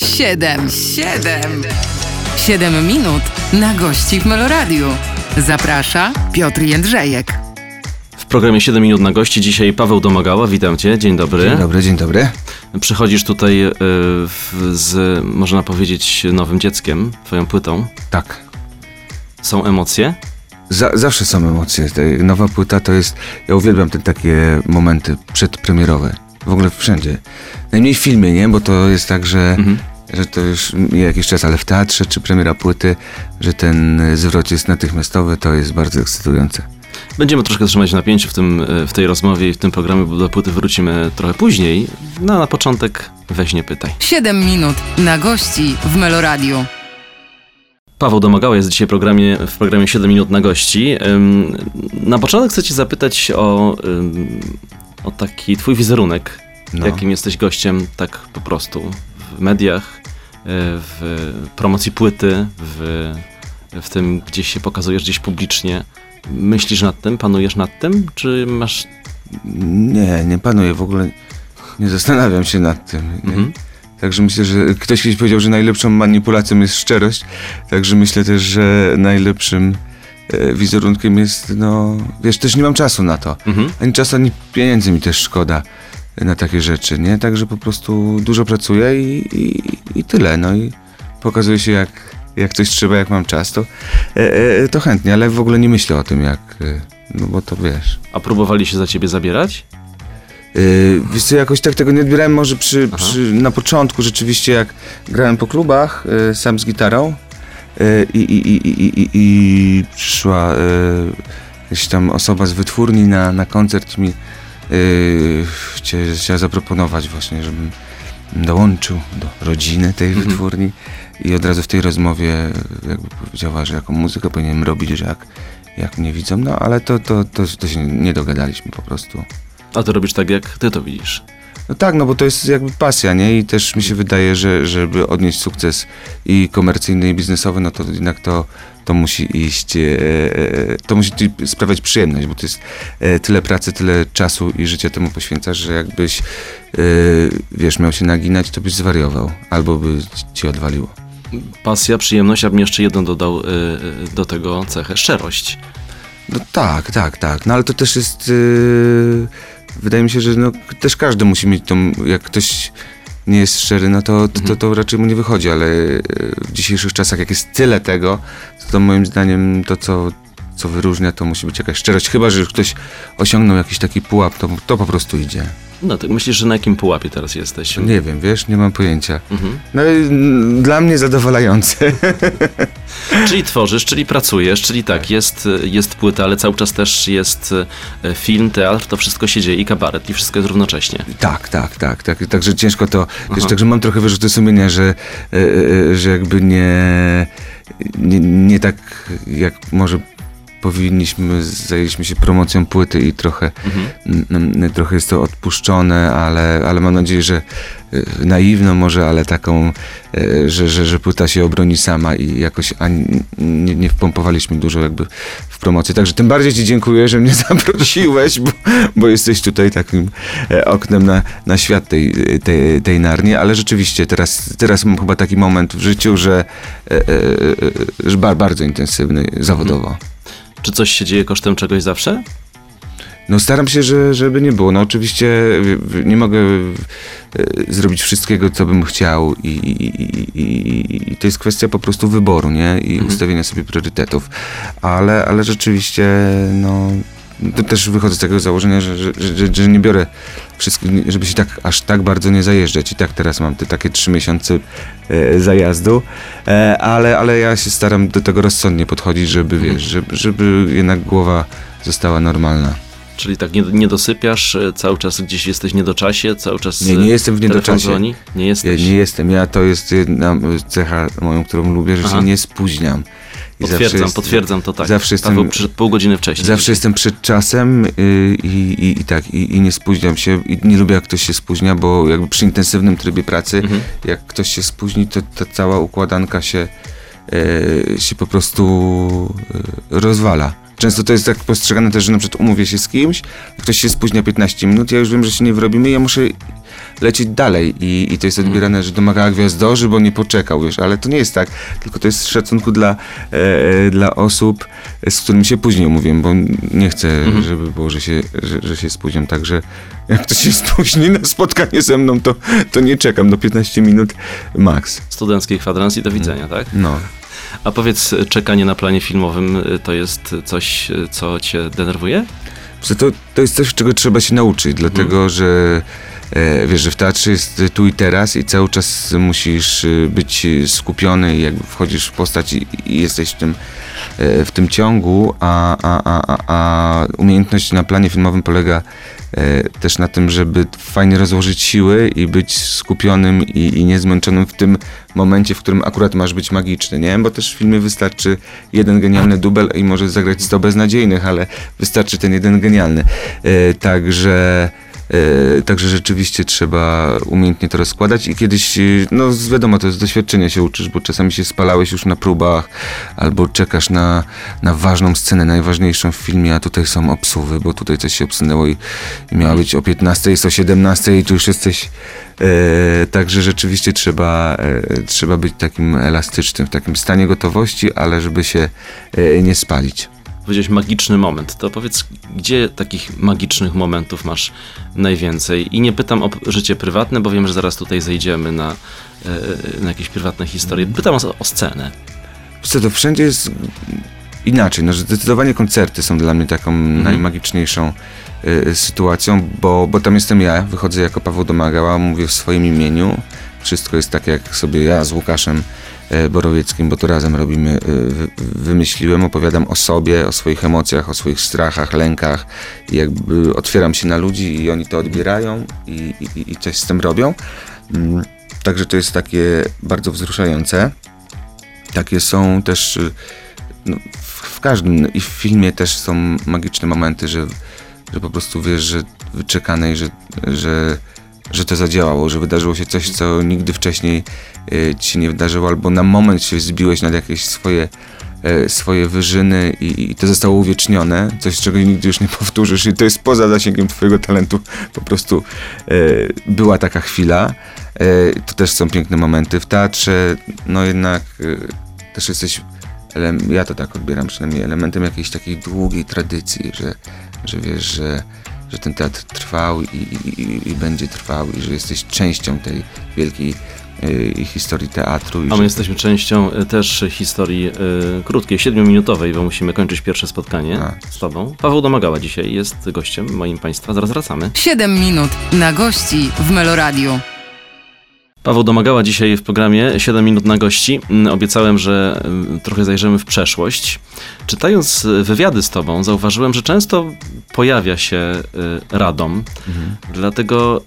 Siedem, siedem, siedem minut na gości w Meloradiu. Zaprasza Piotr Jędrzejek. W programie 7 minut na gości dzisiaj Paweł Domagała, witam cię, dzień dobry. Dzień dobry, dzień dobry. Przychodzisz tutaj y, w, z, można powiedzieć, nowym dzieckiem, twoją płytą. Tak. Są emocje? Za, zawsze są emocje. Nowa płyta to jest. Ja uwielbiam te takie momenty przedpremierowe. W ogóle wszędzie. Najmniej w filmie, nie? Bo to jest tak, że, Mhm. że to już jakiś czas, ale w teatrze czy premiera płyty, że ten y, zwrot jest natychmiastowy, to jest bardzo ekscytujące. Będziemy troszkę trzymać w napięciu w, tym, y, w tej rozmowie i w tym programie, bo do płyty wrócimy trochę później. No a na początek weź nie pytaj. Siedem minut na gości w Meloradiu. Paweł Domagała jest dzisiaj w programie, w programie 7 minut na gości. Na początek chcę cię zapytać o, o taki twój wizerunek. No. Jakim jesteś gościem tak po prostu w mediach, y, w promocji płyty, w, w tym gdzieś się pokazujesz gdzieś publicznie. Myślisz nad tym, panujesz nad tym, czy masz... Nie, nie panuję w ogóle. Nie zastanawiam się nad tym. Mhm. Także myślę, że ktoś kiedyś powiedział, że najlepszą manipulacją jest szczerość. Także myślę też, że najlepszym e, wizerunkiem jest, no, wiesz, też nie mam czasu na to. Mhm. Ani czasu, ani pieniędzy mi też szkoda na takie rzeczy, nie? Także po prostu dużo pracuję i, i, i tyle, no i pokazuje się jak, jak coś trzeba, jak mam czas, to, e, e, to chętnie, ale w ogóle nie myślę o tym jak, e, no bo to wiesz. A próbowali się za ciebie zabierać? Yy, wiesz co, jakoś tak tego nie odbierałem może przy, przy, na początku rzeczywiście jak grałem po klubach yy, sam z gitarą i, i, i, i, i, przyszła yy, jakaś tam osoba z wytwórni na, na koncert mi chcia, chciała zaproponować właśnie, żebym dołączył do rodziny tej Mhm. wytwórni i od razu w tej rozmowie jakby powiedziała, że jaką muzykę powinienem robić, że jak, jak mnie widzą, no ale to, to, to, to się nie dogadaliśmy po prostu. A ty robisz tak, jak ty to widzisz. No tak, no bo to jest jakby pasja, nie? I też mi się wydaje, że żeby odnieść sukces i komercyjny, i biznesowy, no to jednak to, to musi iść, e, e, to musi sprawiać przyjemność, bo to jest e, tyle pracy, tyle czasu i życia temu poświęcasz, że jakbyś, e, wiesz, miał się naginać, to byś zwariował, albo by ci odwaliło. Pasja, przyjemność, a bym jeszcze jedną dodał y, do tego cechę, szczerość. No tak, tak, tak. No ale to też jest. Yy, wydaje mi się, że no, też każdy musi mieć tą. Jak ktoś nie jest szczery, no to, to, to, to raczej mu nie wychodzi, ale yy, w dzisiejszych czasach, jak jest tyle tego, to, to moim zdaniem to, co, co wyróżnia, to musi być jakaś szczerość. Chyba, że ktoś osiągnął jakiś taki pułap, to, to po prostu idzie. No ty myślisz, że na jakim pułapie teraz jesteś? Nie wiem, wiesz, nie mam pojęcia. Mhm. No i dla mnie zadowalające. Czyli tworzysz, czyli pracujesz, czyli tak, jest, jest płyta, ale cały czas też jest e, film, teatr, to wszystko się dzieje i kabaret i wszystko jest równocześnie. Tak, tak, tak, tak. Także ciężko to. Wiesz, Aha. także mam trochę wyrzuty sumienia, że, e, e, że jakby nie, nie, nie tak jak może powinniśmy, zajęliśmy się promocją płyty i trochę, Mhm. trochę jest to odpuszczone, ale, ale mam nadzieję, że e, naiwną może, ale taką, e, że, że, że płyta się obroni sama i jakoś ani, nie, nie wpompowaliśmy dużo jakby w promocję. Także tym bardziej Ci dziękuję, że mnie zaprosiłeś, bo, bo jesteś tutaj takim e, oknem na, na świat tej, tej, tej narni, ale rzeczywiście teraz, teraz mam chyba taki moment w życiu, że, że ba- bardzo intensywny zawodowo. Czy coś się dzieje kosztem czegoś zawsze? No staram się, że, żeby nie było. No oczywiście w- nie mogę e, zrobić wszystkiego, co bym chciał i, i, i, i, i to jest kwestia po prostu wyboru, nie? I Mhm. ustawienia sobie priorytetów. Ale, ale rzeczywiście, no... To też wychodzę z tego założenia, że, że, że, że nie biorę wszystkich, żeby się tak aż tak bardzo nie zajeżdżać. I tak teraz mam te takie trzy miesiące e, zajazdu, e, ale, ale ja się staram do tego rozsądnie podchodzić, żeby wiesz, żeby, żeby jednak głowa została normalna. Czyli tak nie, nie dosypiasz, e, cały czas gdzieś jesteś w niedoczasie, cały czas Nie, e, nie jestem w telefon niedoczasie. dzwoni? Nie Ja jesteś? nie jestem. Ja to jest jedna cecha moją, którą lubię, że Aha. się nie spóźniam. Potwierdzam, jest- potwierdzam to tak. zawsze jestem- Paweł przyszedł pół godziny wcześniej. Zawsze jestem przed czasem y, i, i, i tak, i, i nie spóźniam się. I nie lubię, jak ktoś się spóźnia, bo jakby przy intensywnym trybie pracy, Mhm. jak ktoś się spóźni, to ta cała układanka się, e, się po prostu e, rozwala. Często to jest tak postrzegane też, że na przykład umówię się z kimś, ktoś się spóźnia 15 minut, ja już wiem, że się nie wyrobimy, ja muszę lecieć dalej i, i to jest odbierane, że domaga gwiazdorzy, bo nie poczekał, wiesz, ale to nie jest tak, tylko to jest szacunku dla, e, e, dla osób, z którymi się później umówiłem, bo nie chcę, żeby było, że się, że, że się spóźniam, także jak ktoś się spóźni na spotkanie ze mną, to, to nie czekam do 15 minut max. Studencki kwadrans i do widzenia, tak? No. A powiedz, czekanie na planie filmowym y, to jest coś, y, co cię denerwuje? Że to, to jest coś, czego trzeba się nauczyć, dlatego że e, wiesz, że w teatrze jest tu i teraz i cały czas musisz y, być skupiony jakby wchodzisz w postać i, jesteś w tym, e, w tym ciągu, a, a, a, a, umiejętność na planie filmowym polega e, też na tym, żeby fajnie rozłożyć siły i być skupionym i, i niezmęczonym w tym momencie, w którym akurat masz być magiczny, nie? Bo też w filmie wystarczy jeden genialny dubel i możesz zagrać 100 beznadziejnych, ale wystarczy ten jeden genialny. E, także E, Także rzeczywiście trzeba umiejętnie to rozkładać i kiedyś, e, no wiadomo, to z doświadczenia się uczysz, bo czasami się spalałeś już na próbach albo czekasz na, na ważną scenę, najważniejszą w filmie, a tutaj są obsuwy, bo tutaj coś się obsunęło i, i miała być o 15, jest o 17 i tu już jesteś. E, także rzeczywiście trzeba, e, trzeba być takim elastycznym, w takim stanie gotowości, ale żeby się e, nie spalić. Powiedziałeś magiczny moment. To powiedz, gdzie takich magicznych momentów masz najwięcej? I nie pytam o życie prywatne, bo wiem, że zaraz tutaj zejdziemy na, e, na jakieś prywatne historie. Pytam o, o scenę. Co to wszędzie jest inaczej. No, zdecydowanie koncerty są dla mnie taką najmagiczniejszą y, sytuacją, bo, bo tam jestem ja, wychodzę jako Paweł Domagała, mówię w swoim imieniu. Wszystko jest tak, jak sobie ja z Łukaszem Borowieckim, bo to razem robimy, wy, wymyśliłem, opowiadam o sobie, o swoich emocjach, o swoich strachach, lękach i jakby otwieram się na ludzi i oni to odbierają i, i, i coś z tym robią. Mm, Także to jest takie bardzo wzruszające. Takie są też y, no, w, każdym i w filmie też są magiczne momenty, że, że po prostu wiesz, że wyczekane że, że, że to zadziałało, że wydarzyło się coś, co nigdy wcześniej y, ci się nie wydarzyło, albo na moment się zbiłeś nad jakieś swoje e, swoje wyżyny i, i to zostało uwiecznione, coś czego nigdy już nie powtórzysz i to jest poza zasięgiem twojego talentu, po prostu e, była taka chwila. E, to też są piękne momenty w teatrze, no jednak też jesteś, ja to tak odbieram przynajmniej, elementem jakiejś takiej długiej tradycji, że, że wiesz, że, że ten teatr trwał i, i, i- i będzie trwał i że jesteś częścią tej wielkiej e, historii teatru. I A my że, jesteśmy częścią e, też historii e, krótkiej, siedmiominutowej, bo musimy kończyć pierwsze spotkanie A. z tobą. Paweł Domagała dzisiaj jest gościem moim państwa. Zaraz wracamy. 7 minut na gości w Meloradiu. Paweł Domagała dzisiaj w programie 7 minut na gości. Mm, Obiecałem, że mm, trochę zajrzymy w przeszłość. Czytając y, wywiady z tobą, zauważyłem, że często pojawia się y, Radom. Dlatego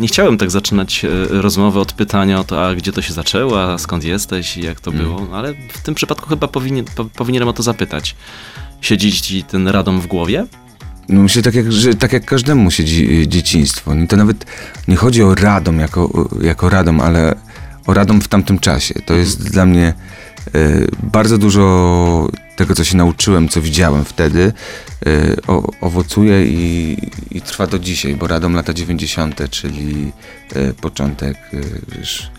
nie chciałem tak zaczynać y, rozmowę od pytania o to, a gdzie to się zaczęło, a skąd jesteś i jak to było. Ale w tym przypadku chyba powinien, po, powinienem o to zapytać. Siedzi ci ten Radom w głowie? No myślę, tak jak, że tak jak każdemu siedzi y, dzieciństwo. Nie, To nawet nie chodzi o Radom jako, jako Radom, ale o Radom w tamtym czasie. To jest dla mnie y, bardzo dużo tego, co się nauczyłem, co widziałem wtedy, y, o, owocuje i, i trwa do dzisiaj, bo Radom lata 90., czyli y, początek wiesz,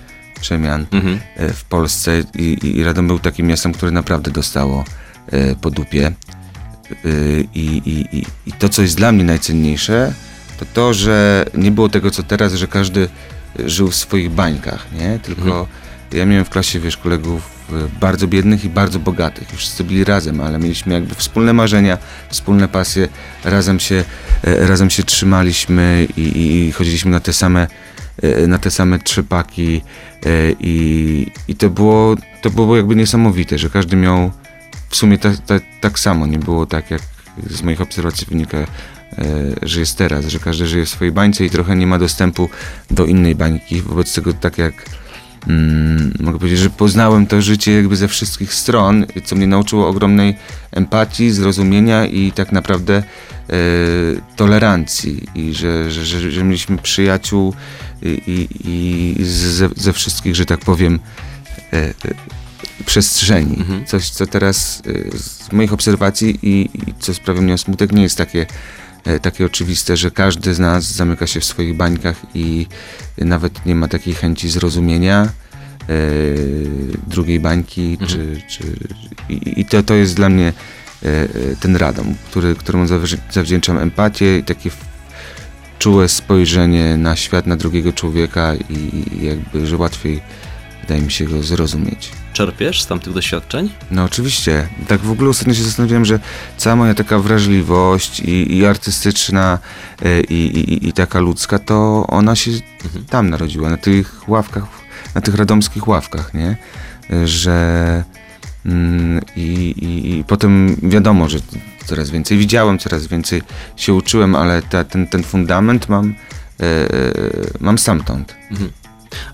przemian Mhm. e, w Polsce i, i- Radom był takim miastem, które naprawdę dostało e, po dupie. I, i, i, to, co jest dla mnie najcenniejsze, to to, że nie było tego, co teraz, że każdy żył w swoich bańkach, nie? Tylko ja miałem w klasie, wiesz, kolegów e, bardzo biednych i bardzo bogatych. Wszyscy byli razem, ale mieliśmy jakby wspólne marzenia, wspólne pasje, razem się, e, razem się trzymaliśmy i, i, i chodziliśmy na te same e, na te same trzepaki e, i, i to, było, to było jakby niesamowite, że każdy miał w sumie ta, ta, tak samo, nie było tak jak z moich obserwacji wynika, e, że jest teraz, że każdy żyje w swojej bańce i trochę nie ma dostępu do innej bańki, wobec tego tak jak mm, mogę powiedzieć, że poznałem to życie jakby ze wszystkich stron, co mnie nauczyło ogromnej empatii, zrozumienia i tak naprawdę e, tolerancji. I że, że, że, że mieliśmy przyjaciół i, i, i ze, ze wszystkich, że tak powiem, e, e, przestrzeni. Mhm. Coś, co teraz y, z moich obserwacji i, i co sprawia mnie smutek, nie jest takie, e, takie oczywiste, że każdy z nas zamyka się w swoich bańkach i nawet nie ma takiej chęci zrozumienia e, drugiej bańki, Mhm. czy, czy, i, to, to jest dla mnie e, ten radom, który, któremu zawdzięczam empatię i takie czułe spojrzenie na świat, na drugiego człowieka i jakby, że łatwiej wydaje mi się go zrozumieć. Czerpiesz z tamtych doświadczeń? No oczywiście. Tak w ogóle ostatnio się zastanawiałem, że cała moja taka wrażliwość i, i artystyczna e, i, i, i taka ludzka, to ona się Mhm. tam narodziła, na tych ławkach, na tych radomskich ławkach, nie? Że mm, i, i, i potem wiadomo, że coraz więcej widziałem, coraz więcej się uczyłem, ale ta, ten, ten fundament mam, e, mam stamtąd. Mhm.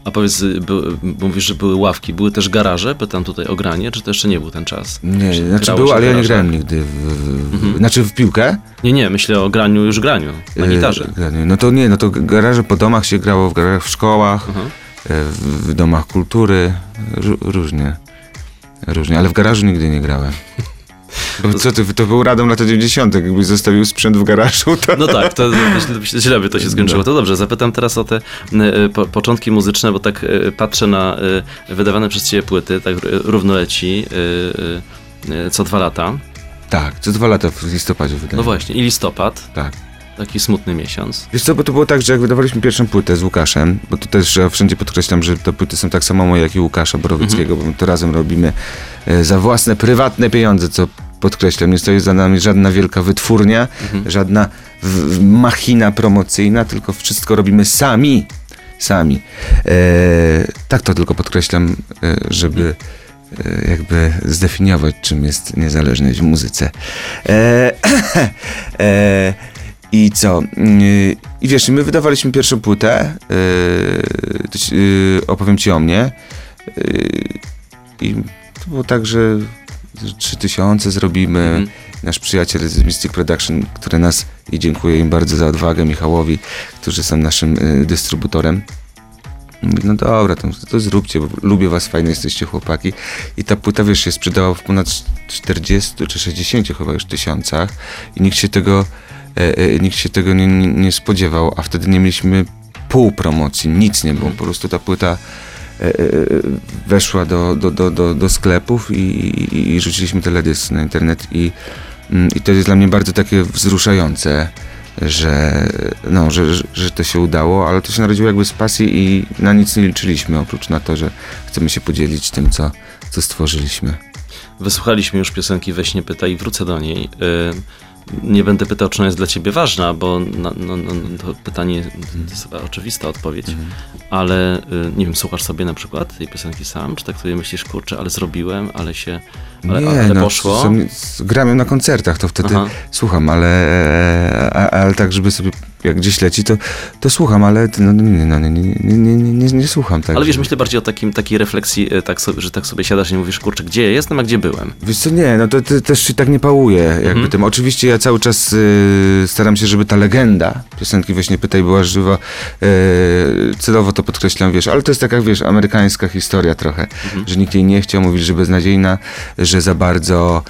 A powiedz, y, by, mówisz, że były ławki, były też garaże? Pytam tutaj o granie, czy to jeszcze nie był ten czas? Nie, Czy znaczy grało było, ale ja nie grałem nigdy w, w, Mhm. znaczy w piłkę. Nie, nie, myślę o graniu, już graniu, na E, gitarze. granie. No to nie, no to garaże po domach się grało, w garażach w szkołach, e, w, w domach kultury, ró- różnie. Różnie, ale w garażu nigdy nie grałem. Bo co ty, to był Radom lata 90. Jakbyś zostawił sprzęt w garażu, to... No tak, to źle by to się skończyło. No. To dobrze, zapytam teraz o te y, po, początki muzyczne, bo tak y, patrzę na y, wydawane przez ciebie płyty, tak y, równo leci y, y, y, co dwa lata. Tak, co dwa lata w listopadzie wydaje. No właśnie, i listopad, Tak. Taki smutny miesiąc. Wiesz co, bo to było tak, że jak wydawaliśmy pierwszą płytę z Łukaszem, bo to też ja wszędzie podkreślam, że te płyty są tak samo moje jak i Łukasza Borowieckiego, bo my to razem robimy e, za własne, prywatne pieniądze, co podkreślam, nie stoi za nami żadna wielka wytwórnia, Mhm. żadna machina promocyjna, tylko wszystko robimy sami. Sami. E, tak to tylko podkreślam, e, żeby e, jakby zdefiniować, czym jest niezależność w muzyce. E, e, I co? Yy, I wiesz, my wydawaliśmy pierwszą płytę, yy, yy, opowiem ci o mnie. Yy, I to było tak, że że 3000 zrobimy. Mhm. Nasz przyjaciel z Mystic Production, który nas i dziękuję im bardzo za odwagę, Michałowi, którzy są naszym dystrybutorem. Mówi, no dobra, to, to zróbcie, bo lubię was, fajne jesteście chłopaki. I ta płyta, wiesz, się sprzedała w ponad 40 czy 60 chyba już tysiącach i nikt się tego, nikt się tego nie, nie, spodziewał, a wtedy nie mieliśmy pół promocji, nic nie było, po prostu ta płyta e, e, weszła do, do, do, do, do sklepów i, i, i rzuciliśmy teledysk na internet i, mm, i to jest dla mnie bardzo takie wzruszające, że, no, że, że, to się udało, ale to się narodziło jakby z pasji i na nic nie liczyliśmy, oprócz na to, że chcemy się podzielić tym, co, co stworzyliśmy. Wysłuchaliśmy już piosenki Weź nie pytaj i wrócę do niej. Y, Nie będę pytał, czy ona jest dla ciebie ważna, bo no, no, no, to pytanie to jest chyba oczywista odpowiedź, ale y, nie wiem, słuchasz sobie na przykład tej piosenki sam, czy tak sobie myślisz, kurczę, ale zrobiłem, ale się, ale, nie, ale no, poszło. Są, gram na koncertach, to wtedy Aha. słucham, ale, e, a, ale tak, żeby sobie, jak gdzieś leci, to, to słucham, ale no, nie, no, nie, nie, nie, nie, nie, nie, słucham. Tak, Ale wiesz, myślę bardziej o takim, takiej refleksji, y, tak sobie, że tak sobie siadasz i mówisz, kurczę, gdzie jestem, a gdzie byłem? Wiesz co, nie, no to, to też się tak nie pałuje jakby Mhm. tym. Oczywiście ja cały czas y, staram się, żeby ta legenda piosenki Weź nie pytaj była żywa. Y, celowo to podkreślam, wiesz, ale to jest taka, wiesz, amerykańska historia trochę, Mhm. że nikt jej nie chciał, mówili, że beznadziejna, że za bardzo,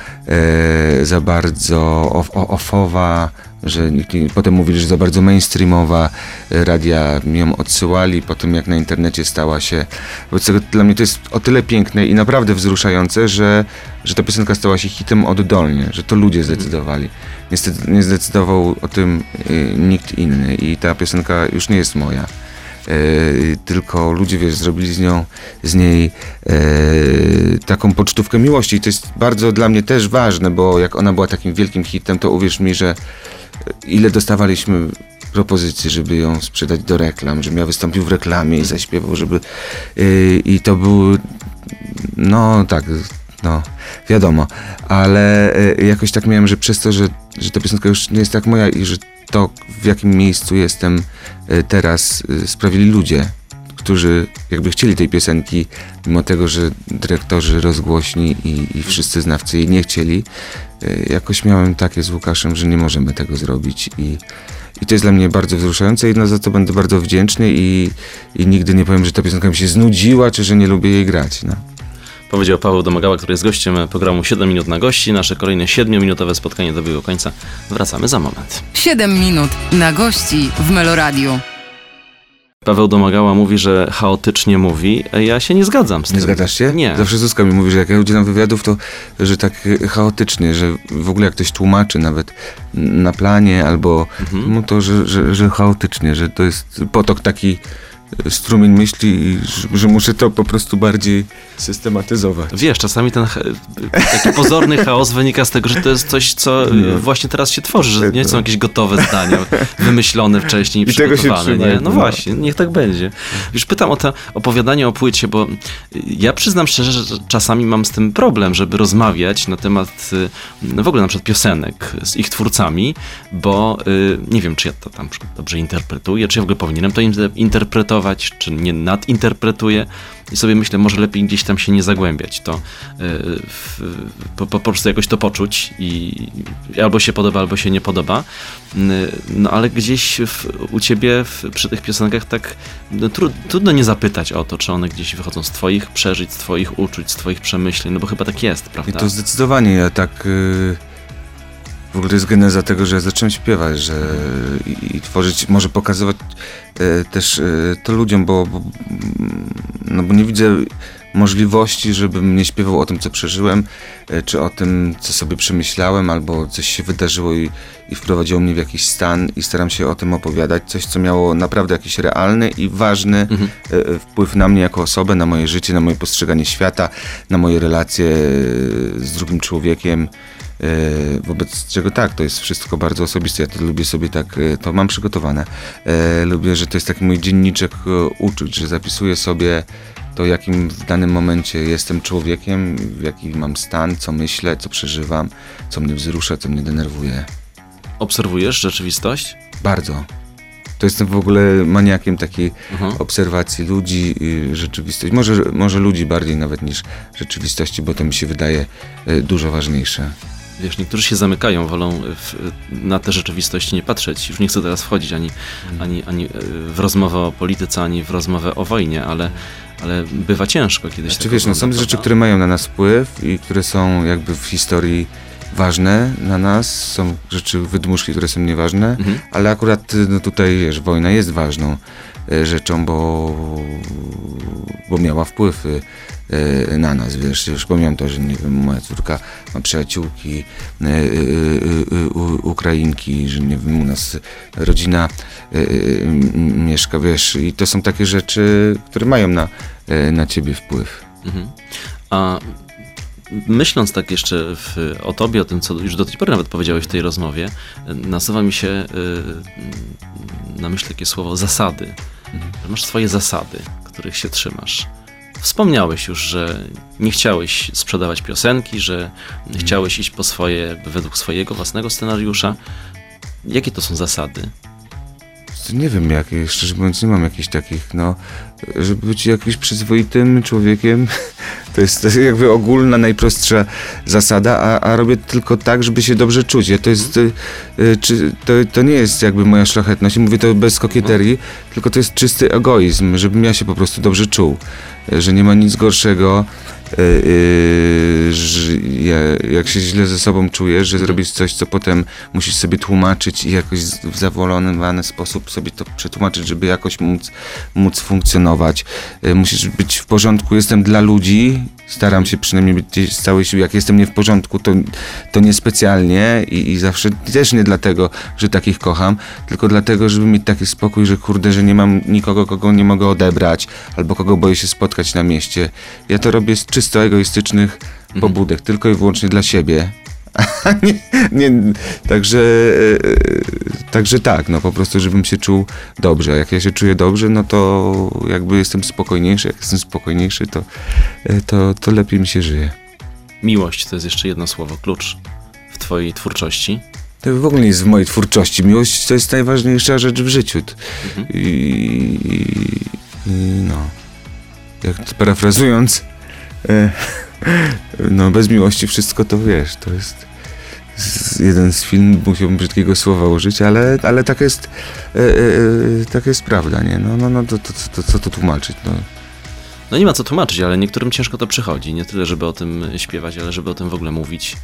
y, za bardzo off, offowa, że potem mówili, że za bardzo mainstreamowa, y, radia ją odsyłali, potem jak na internecie stała się, wobec tego dla mnie to jest o tyle piękne i naprawdę wzruszające, że, że ta piosenka stała się hitem oddolnie, że to ludzie zdecydowali. Niestety nie zdecydował o tym y, nikt inny i ta piosenka już nie jest moja. Y, tylko ludzie, wiesz, zrobili z nią, z niej y, taką pocztówkę miłości i to jest bardzo dla mnie też ważne, bo jak ona była takim wielkim hitem, to uwierz mi, że ile dostawaliśmy propozycji, żeby ją sprzedać do reklam, żebym ja wystąpił w reklamie i zaśpiewał, żeby yy, i to był no tak, no wiadomo, ale yy, jakoś tak miałem, że przez to, że, że ta piosenka już nie jest tak moja i że to w jakim miejscu jestem yy, teraz sprawili ludzie, którzy jakby chcieli tej piosenki, mimo tego, że dyrektorzy rozgłośni i, i wszyscy znawcy jej nie chcieli, y, jakoś miałem takie z Łukaszem, że nie możemy tego zrobić i, i to jest dla mnie bardzo wzruszające i no za to będę bardzo wdzięczny i, i nigdy nie powiem, że ta piosenka mi się znudziła, czy że nie lubię jej grać. No. Powiedział Paweł Domagała, który jest gościem programu 7 minut na gości. Nasze kolejne 7-minutowe spotkanie dobiegło końca. Wracamy za moment. 7 minut na gości w Meloradiu. Paweł Domagała mówi, że chaotycznie mówi. Ja się nie zgadzam z tym. Nie zgadzasz się? Nie. Zawsze Zuzka mi mówi, że jak ja udzielam wywiadów, to że tak e, chaotycznie, że w ogóle jak ktoś tłumaczy nawet na planie albo Mhm. no to, że, że, że chaotycznie, że to jest potok taki strumień myśli i że, muszę to po prostu bardziej systematyzować. Wiesz, czasami ten taki pozorny chaos wynika z tego, że to jest coś, co Nie. właśnie teraz się tworzy, że nie No. są jakieś gotowe zdania, wymyślone wcześniej i I tego się przygotowane. nie? No no. właśnie, niech tak będzie. Już pytam o to opowiadanie o płycie, bo ja przyznam szczerze, że czasami mam z tym problem, żeby rozmawiać na temat no w ogóle na przykład piosenek z ich twórcami, bo y, nie wiem, czy ja to tam dobrze interpretuję, czy ja w ogóle powinienem to in- interpretować, czy nie nadinterpretuję. I sobie myślę, może lepiej gdzieś tam się nie zagłębiać, to y, w, po, po prostu jakoś to poczuć i i albo się podoba, albo się nie podoba. Y, No ale gdzieś w, u ciebie w, przy tych piosenkach tak no, tru, trudno nie zapytać o to, czy one gdzieś wychodzą z twoich przeżyć, z twoich uczuć, z twoich przemyśleń, no bo chyba tak jest, I prawda? to zdecydowanie ja tak. W ogóle to jest geneza tego, że ja zacząłem śpiewać, że i, i tworzyć, może pokazywać e, też e, to ludziom, bo, bo, no bo nie widzę możliwości, żebym nie śpiewał o tym, co przeżyłem, e, czy o tym, co sobie przemyślałem, albo coś się wydarzyło i, i wprowadziło mnie w jakiś stan i staram się o tym opowiadać, coś, co miało naprawdę jakiś realny i ważny Mhm. e, e, wpływ na mnie jako osobę, na moje życie, na moje postrzeganie świata, na moje relacje z drugim człowiekiem. E, Wobec czego tak, to jest wszystko bardzo osobiste. Ja to lubię sobie tak, e, to mam przygotowane. E, Lubię, że to jest taki mój dzienniczek uczuć, że zapisuję sobie to, jakim w danym momencie jestem człowiekiem, jaki mam stan, co myślę, co przeżywam, co mnie wzrusza, co mnie denerwuje. Obserwujesz rzeczywistość? Bardzo. To jestem w ogóle maniakiem takiej Mhm. obserwacji ludzi, rzeczywistość. Może, może ludzi bardziej nawet niż rzeczywistości, bo to mi się wydaje dużo ważniejsze. Wiesz, niektórzy się zamykają, wolą w, na te rzeczywistości nie patrzeć. Już nie chcę teraz wchodzić ani, ani, ani w rozmowę o polityce, ani w rozmowę o wojnie, ale, ale bywa ciężko kiedyś. Znaczy wiesz, no, są rzeczy, które mają na nas wpływ i które są jakby w historii ważne na nas, są rzeczy, wydmuszki, które są nieważne, Mhm. ale akurat no, tutaj, wiesz, wojna jest ważną rzeczą, bo, bo miała wpływ y, na nas, wiesz, już pomijam to, że nie wiem, moja córka ma przyjaciółki u- Ukrainki, że nie wiem, u nas rodzina mieszka, wiesz, i to są takie rzeczy, które mają na, na ciebie wpływ. Mhm. A myśląc tak jeszcze w, o tobie, o tym, co już do tej pory nawet powiedziałeś w tej rozmowie, nasuwa mi się na myśl takie słowo zasady. Że masz swoje zasady, których się trzymasz. Wspomniałeś już, że nie chciałeś sprzedawać piosenki, że chciałeś iść po swoje, według swojego własnego scenariusza. Jakie to są zasady? Nie wiem, jakie, szczerze mówiąc, nie mam jakichś takich, no, żeby być jakimś przyzwoitym człowiekiem, to jest, to jest jakby ogólna, najprostsza zasada, a, a robię tylko tak, żeby się dobrze czuć. Ja to jest, y, y, czy, to, to nie jest jakby moja szlachetność, mówię to bez kokieterii, tylko to jest czysty egoizm, żebym ja się po prostu dobrze czuł, że nie ma nic gorszego, jak się źle ze sobą czujesz, że zrobisz coś, co potem musisz sobie tłumaczyć i jakoś w zawolony sposób sobie to przetłumaczyć, żeby jakoś móc, móc funkcjonować. Y, Musisz być w porządku. Jestem dla ludzi, staram się przynajmniej być gdzieś z całej siły. Jak jestem nie w porządku, to, to niespecjalnie i, i zawsze też nie dlatego, że takich kocham, tylko dlatego, żeby mieć taki spokój, że kurde, że nie mam nikogo, kogo nie mogę odebrać, albo kogo boję się spotkać na mieście. Ja to robię z czysto egoistycznych pobudek, tylko i wyłącznie dla siebie. nie, nie, także, e, także tak, no po prostu, żebym się czuł dobrze. A jak ja się czuję dobrze, no to jakby jestem spokojniejszy. Jak jestem spokojniejszy, to, e, to, to lepiej mi się żyje. Miłość to jest jeszcze jedno słowo, klucz w twojej twórczości. To w ogóle nie jest w mojej twórczości. Miłość to jest najważniejsza rzecz w życiu. Mhm. I, i, no. Jak parafrazując, e, no bez miłości wszystko to wiesz, to jest jeden z film, musiałbym brzydkiego słowa użyć, ale, ale tak jest, e, e, e, tak jest prawda, nie? No, no, no to, to, to, co tu tłumaczyć, no. no nie ma co tłumaczyć, ale niektórym ciężko to przychodzi. Nie tyle, żeby o tym śpiewać, ale żeby o tym w ogóle mówić.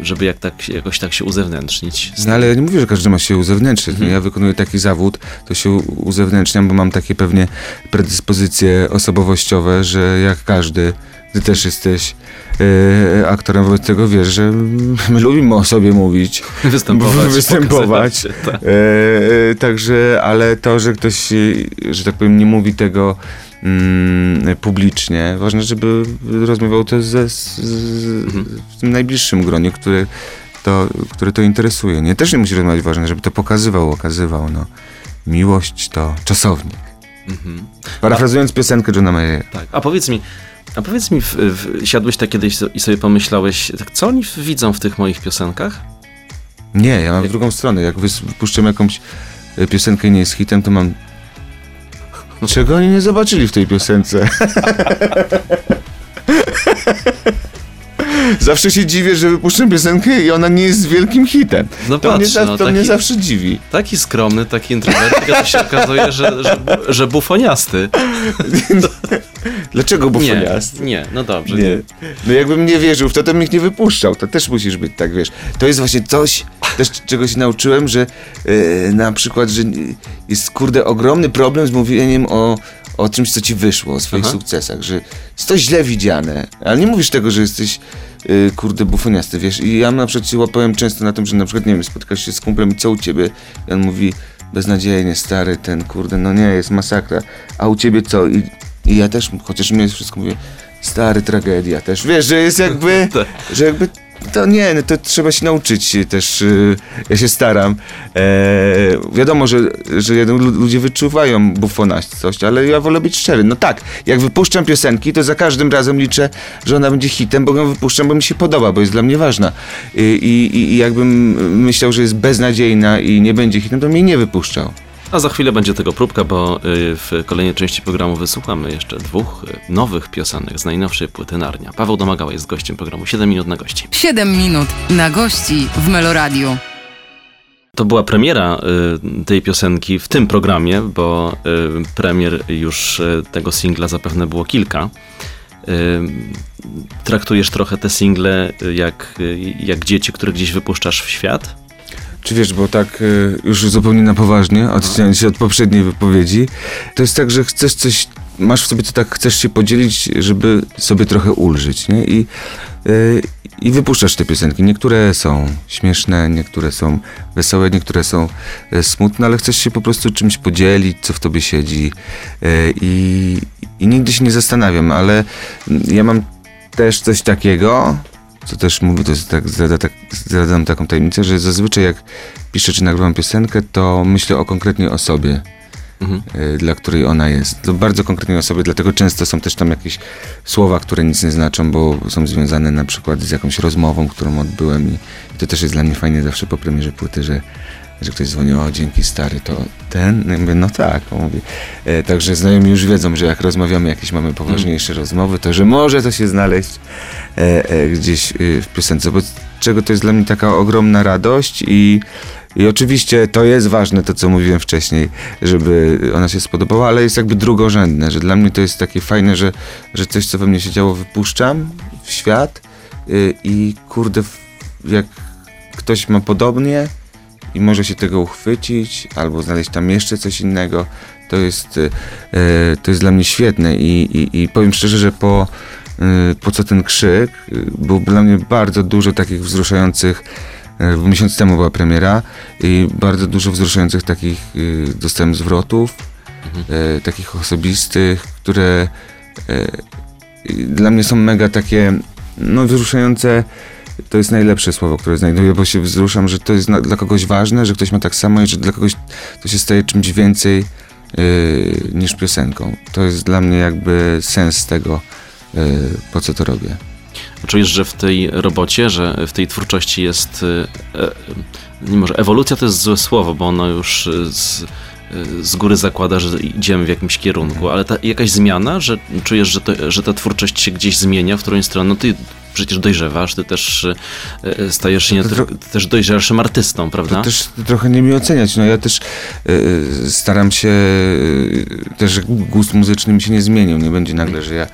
Żeby jak tak, jakoś tak się uzewnętrznić. No ale ja nie mówię, że każdy ma się uzewnętrznić. Mhm. Ja wykonuję taki zawód, to się uzewnętrzniam, bo mam takie pewnie predyspozycje osobowościowe, że jak każdy, ty też jesteś e, aktorem, wobec tego wiesz, że my lubimy o sobie mówić. Występować. Występować. się, tak. E, także, ale to, że ktoś, że tak powiem, nie mówi tego mm, publicznie, ważne, żeby rozmawiał to ze, z, z, Mhm. w tym najbliższym gronie, które to, które to interesuje. Nie, też nie musi rozmawiać, ważne, żeby to pokazywał, okazywał. No. Miłość to czasownik. Mhm. Parafrazując piosenkę Johna Mayera. Tak. A powiedz mi, a powiedz mi, w, w, siadłeś tak kiedyś i sobie pomyślałeś, tak, co oni widzą w tych moich piosenkach? Nie, ja mam w drugą stronę. Jak wypuszczam jakąś e, piosenkę i nie jest hitem, to mam. Czego oni nie zobaczyli w tej piosence? Zawsze się dziwię, że wypuszczam piosenkę i ona nie jest wielkim hitem. No To, patrz, mnie, za, no, to mnie taki- zawsze dziwi. Taki skromny, taki introwertyk, a to się okazuje, że, że, że bufoniasty. Dlaczego Nie, bufoniast? nie, no dobrze. Nie. No jakbym nie wierzył to, bym ich nie wypuszczał. To też musisz być tak, wiesz. To jest właśnie coś, też czego się nauczyłem, że e, na przykład, że jest kurde ogromny problem z mówieniem o, o czymś, co ci wyszło, o swoich Aha. sukcesach, że jest to źle widziane. Ale nie mówisz tego, że jesteś e, kurde bufoniasty, wiesz. I ja na przykład się łapałem często na tym, że na przykład, nie wiem, spotykasz się z kumplem i co u ciebie? I on mówi, beznadziejnie, stary, ten kurde, no nie, jest masakra. A u ciebie co? I, i ja też, chociaż mnie wszystko mówię, stary, tragedia też. Wiesz, że jest jakby, Tak. że jakby, to nie, no to trzeba się nauczyć też, y, ja się staram. E, wiadomo, że, że ludzie wyczuwają bufonastość, ale ja wolę być szczery. No tak, jak wypuszczam piosenki, to za każdym razem liczę, że ona będzie hitem, bo ją wypuszczam, bo mi się podoba, bo jest dla mnie ważna. I, i, i jakbym myślał, że jest beznadziejna i nie będzie hitem, to mnie nie wypuszczał. A za chwilę będzie tego próbka, bo y, w kolejnej części programu wysłuchamy jeszcze dwóch y, nowych piosenek z najnowszej płyty Narnia. Paweł Domagała jest gościem programu 7 minut na gości. 7 minut na gości w Meloradiu. To była premiera y, tej piosenki w tym programie, bo y, premier już y, tego singla zapewne było kilka. Traktujesz trochę te single jak, jak dzieci, które gdzieś wypuszczasz w świat? Czy wiesz, bo tak y, już zupełnie na poważnie, odcinając się od poprzedniej wypowiedzi, to jest tak, że chcesz coś, masz w sobie to tak, chcesz się podzielić, żeby sobie trochę ulżyć, nie? I, y, i wypuszczasz te piosenki. Niektóre są śmieszne, niektóre są wesołe, niektóre są y, smutne, ale chcesz się po prostu czymś podzielić, co w tobie siedzi. I, I nigdy się nie zastanawiam, ale ja mam też coś takiego, co też mówię, to jest tak, tak, taką tajemnicę, że zazwyczaj jak piszę czy nagrywam piosenkę, to myślę o konkretnej osobie, Mhm. y, dla której ona jest. To bardzo konkretnej osobie, dlatego często są też tam jakieś słowa, które nic nie znaczą, bo są związane na przykład z jakąś rozmową, którą odbyłem i, i to też jest dla mnie fajnie zawsze po premierze płyty, że że ktoś dzwoni, o dzięki stary, to ten? Ja mówię, no tak, on mówi. E, także znajomi już wiedzą, że jak rozmawiamy, jakieś mamy poważniejsze rozmowy, to że może to się znaleźć e, e, gdzieś e, w piosence, bo czego to jest dla mnie taka ogromna radość i, i oczywiście to jest ważne, to co mówiłem wcześniej, żeby ona się spodobała, ale jest jakby drugorzędne, że dla mnie to jest takie fajne, że, że coś, co we mnie się działo, wypuszczam w świat y, i kurde, jak ktoś ma podobnie i może się tego uchwycić, albo znaleźć tam jeszcze coś innego, to jest, y, y, to jest dla mnie świetne i, i, i powiem szczerze, że po, y, po co ten krzyk, był dla mnie bardzo dużo takich wzruszających bo miesiąc temu była premiera i bardzo dużo wzruszających takich dostałem zwrotów, y, takich osobistych, które dla mnie są mega takie, no wzruszające, to jest najlepsze słowo, które znajduję, bo się wzruszam, że to jest dla kogoś ważne, że ktoś ma tak samo i że dla kogoś to się staje czymś więcej y, niż piosenką. To jest dla mnie jakby sens tego, y, po co to robię. Czujesz, że w tej robocie, że w tej twórczości jest. e, Nie może, ewolucja to jest złe słowo, bo ono już z, e, z góry zakłada, że idziemy w jakimś kierunku, ale ta, jakaś zmiana, że czujesz, że, to, że ta twórczość się gdzieś zmienia, w którą stronę. No ty przecież dojrzewasz, ty też e, stajesz się tro- też dojrzalszym artystą, prawda? To też trochę nie mi oceniać. No ja też y, staram się, też gust muzyczny mi się nie zmienił. Nie będzie nagle, że ja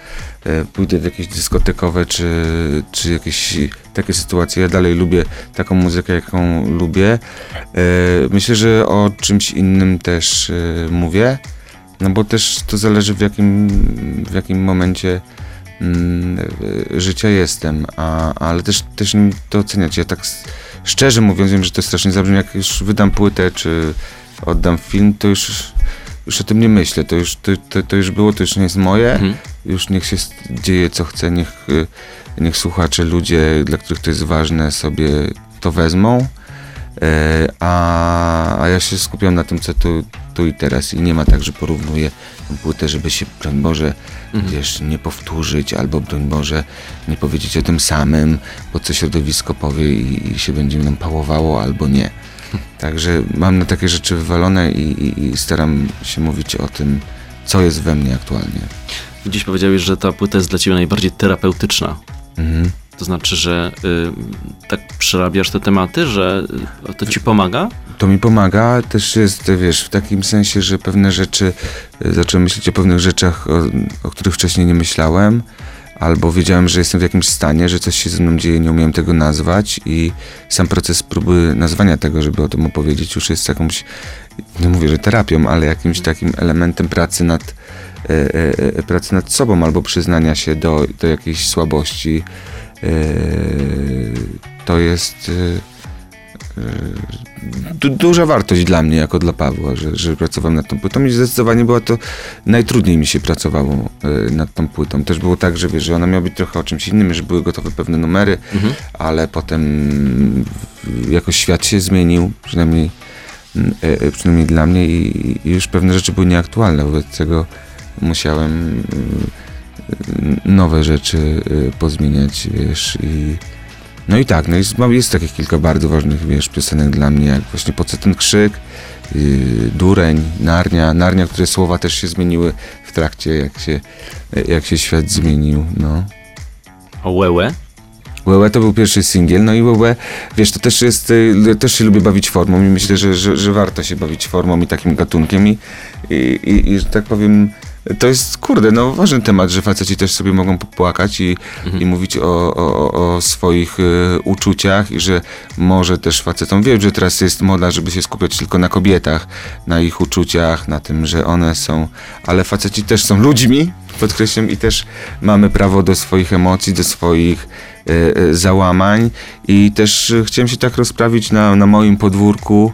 pójdę w jakieś dyskotekowe czy, czy jakieś takie sytuacje. Ja dalej lubię taką muzykę, jaką lubię. Myślę, że o czymś innym też mówię. No bo też to zależy w jakim, w jakim momencie życia jestem, a, ale też, też nie to oceniać. Ja tak szczerze mówiąc, wiem, że to strasznie zabrzmi, jak już wydam płytę, czy oddam film, to już, już o tym nie myślę. To już, to, to, to już było, to już nie jest moje. Mhm. Już niech się dzieje co chce, niech, y, niech słuchacze, ludzie, dla których to jest ważne, sobie to wezmą. E, A, a ja się skupiam na tym, co tu, tu i teraz. I nie ma tak, że porównuję tę płytę, żeby się, broń Boże, Mhm. wiesz, nie powtórzyć, albo broń Boże, nie powiedzieć o tym samym, bo co środowisko powie i, i się będzie nam pałowało, albo nie. Także mam na takie rzeczy wywalone i, i, i staram się mówić o tym, co jest we mnie aktualnie. Dziś powiedziałeś, że ta płyta jest dla ciebie najbardziej terapeutyczna. Mhm. To znaczy, że y, tak przerabiasz te tematy, że to ci pomaga? To mi pomaga, też jest, wiesz, w takim sensie, że pewne rzeczy, y, zacząłem myśleć o pewnych rzeczach, o, o których wcześniej nie myślałem, albo wiedziałem, że jestem w jakimś stanie, że coś się ze mną dzieje, nie umiałem tego nazwać i sam proces próby nazwania tego, żeby o tym opowiedzieć, już jest jakąś, nie mówię, że terapią, ale jakimś takim elementem pracy nad, e, e, e, pracy nad sobą, albo przyznania się do, do jakiejś słabości. E, to jest... e, du- duża wartość dla mnie, jako dla Pawła, że, że pracowałem nad tą płytą i zdecydowanie była to, najtrudniej mi się pracowało nad tą płytą. Też było tak, że wiesz, że ona miała być trochę o czymś innym, że były gotowe pewne numery, Mhm. ale potem jakoś świat się zmienił, przynajmniej, przynajmniej dla mnie i, już pewne rzeczy były nieaktualne, wobec tego musiałem nowe rzeczy y, pozmieniać, wiesz, i no i tak, no jest, mam- jest takich kilka bardzo ważnych, wiesz, piosenek dla mnie, jak właśnie Po co ten krzyk, yy, Dureń, Narnia, Narnia, które słowa też się zmieniły w trakcie, jak się, jak się świat zmienił, no. O Łełę? Łełe to był pierwszy singiel, no i Łełe, wiesz, to też jest, y, też się lubię bawić formą i myślę, że, że, że warto się bawić formą i takim gatunkiem i, i, i, i że tak powiem, to jest, kurde, no ważny temat, że faceci też sobie mogą popłakać i, Mhm. i mówić o, o, o swoich y, uczuciach i że może też facetom, wiem, że teraz jest moda, żeby się skupiać tylko na kobietach, na ich uczuciach, na tym, że one są, ale faceci też są ludźmi, podkreślam, i też mamy prawo do swoich emocji, do swoich e, e, załamań i też e, chciałem się tak rozprawić na, na moim podwórku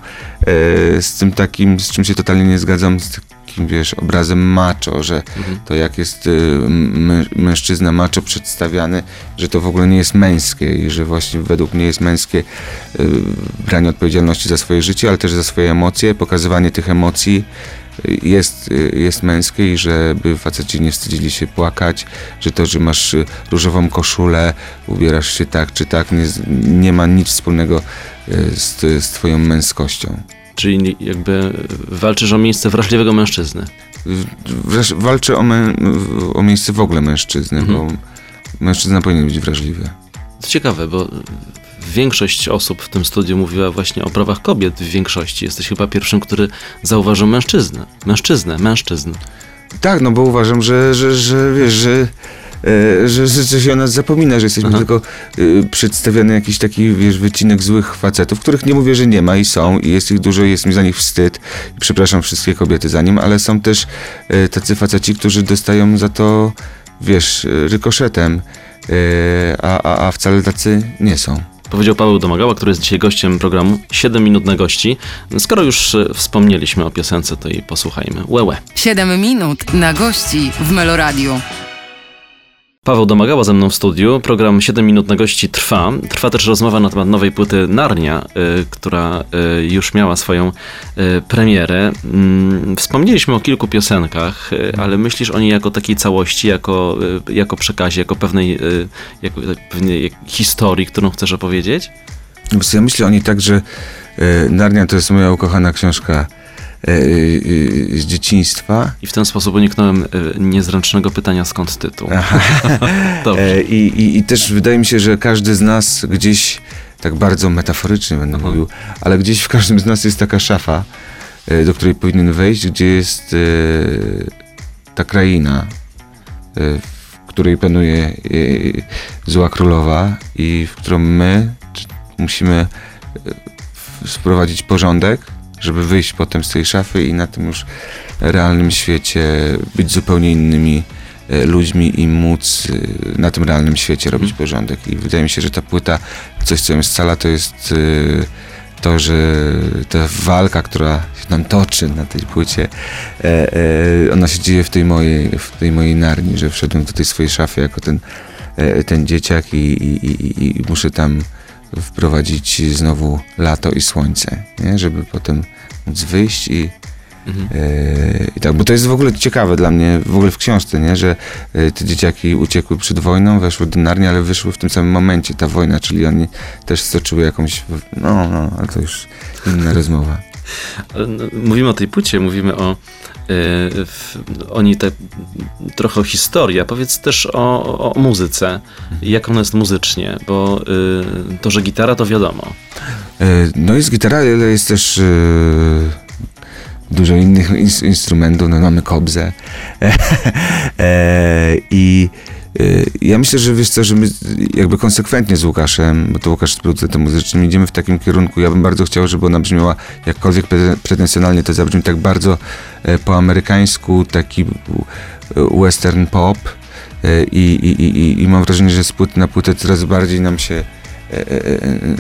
z tym takim, z czym się totalnie nie zgadzam, z takim, wiesz, obrazem macho, że Mhm. to jak jest mę- mężczyzna macho przedstawiany, że to w ogóle nie jest męskie i że właśnie według mnie jest męskie e, branie odpowiedzialności za swoje życie, ale też za swoje emocje, pokazywanie tych emocji e, jest, e, jest męskie i żeby faceci nie wstydzili się płakać, że to, że masz e, różową koszulę, ubierasz się tak czy tak, nie, nie ma nic wspólnego z, z twoją męskością. Czyli jakby walczysz o miejsce wrażliwego mężczyzny. Walczę o, mę, o miejsce w ogóle mężczyzny, Mhm. bo mężczyzna powinien być wrażliwy. To ciekawe, bo większość osób w tym studiu mówiła właśnie o prawach kobiet w większości. Jesteś chyba pierwszym, który zauważył mężczyznę. Mężczyznę, mężczyzn. Tak, no bo uważam, że, że, że wiesz, że, że, że, że się o nas zapomina, że jesteśmy Aha. tylko e, przedstawiany jakiś taki, wiesz, wycinek złych facetów, których nie mówię, że nie ma i są i jest ich dużo i jest mi za nich wstyd i przepraszam wszystkie kobiety za nim, ale są też e, tacy faceci, którzy dostają za to, wiesz, e, rykoszetem, e, a, a, a wcale tacy nie są. Powiedział Paweł Domagała, który jest dzisiaj gościem programu 7 minut na gości. Skoro już e, wspomnieliśmy o piosence, to jej posłuchajmy. Łełe. 7 minut na gości w Meloradiu. Paweł Domagała ze mną w studiu. Program 7 minut na gości trwa. Trwa też rozmowa na temat nowej płyty Narnia, y, która y, już miała swoją y, premierę. Mm, wspomnieliśmy o kilku piosenkach, y, ale myślisz o niej jako takiej całości, jako, jako przekazie, jako pewnej, jako pewnej historii, którą chcesz opowiedzieć? Ja myślę o niej tak, że Narnia to jest moja ukochana książka z dzieciństwa. I w ten sposób uniknąłem e, niezręcznego pytania, skąd tytuł. Dobrze. E, I, i, I też wydaje mi się, że każdy z nas gdzieś, tak bardzo metaforycznie będę Mhm. mówił, ale gdzieś w każdym z nas jest taka szafa, e, do której powinien wejść, gdzie jest e, ta kraina, e, w której panuje e, zła królowa i w którą my musimy e, wprowadzić porządek, żeby wyjść potem z tej szafy i na tym już realnym świecie być zupełnie innymi e, ludźmi i móc e, na tym realnym świecie robić porządek. I wydaje mi się, że ta płyta, coś co ją scala, to jest e, to, że ta walka, która się nam toczy na tej płycie, ona się dzieje w tej mojej, w tej mojej narni, że wszedłem do tej swojej szafy jako ten, ten dzieciak i, i, i, i muszę tam wprowadzić znowu lato i słońce, nie? żeby potem móc wyjść i, Mhm. e, i tak, bo to jest w ogóle ciekawe dla mnie, w ogóle w książce, nie? że e, te dzieciaki uciekły przed wojną, weszły do Narni, ale wyszły w tym samym momencie, ta wojna, czyli oni też stoczyły jakąś, no, no, ale to już inna rozmowa. No, Mówimy o tej płycie, mówimy o. e, w, oni te, trochę o historii, a powiedz też o, o, muzyce. Jak ona jest muzycznie, bo y, to, że gitara to wiadomo. E, No jest gitara, ale jest też e, dużo innych ins- instrumentów, no mamy kobzę. E, I e, ja myślę, że wiesz co, że my jakby konsekwentnie z Łukaszem, bo to Łukasz jest producentem muzycznym, idziemy w takim kierunku. Ja bym bardzo chciał, żeby ona brzmiała jakkolwiek pre- pretensjonalnie to zabrzmi tak bardzo e, po amerykańsku, taki e, western pop. E, I, i, i, i- mam wrażenie, że z płyty na płytę coraz bardziej nam się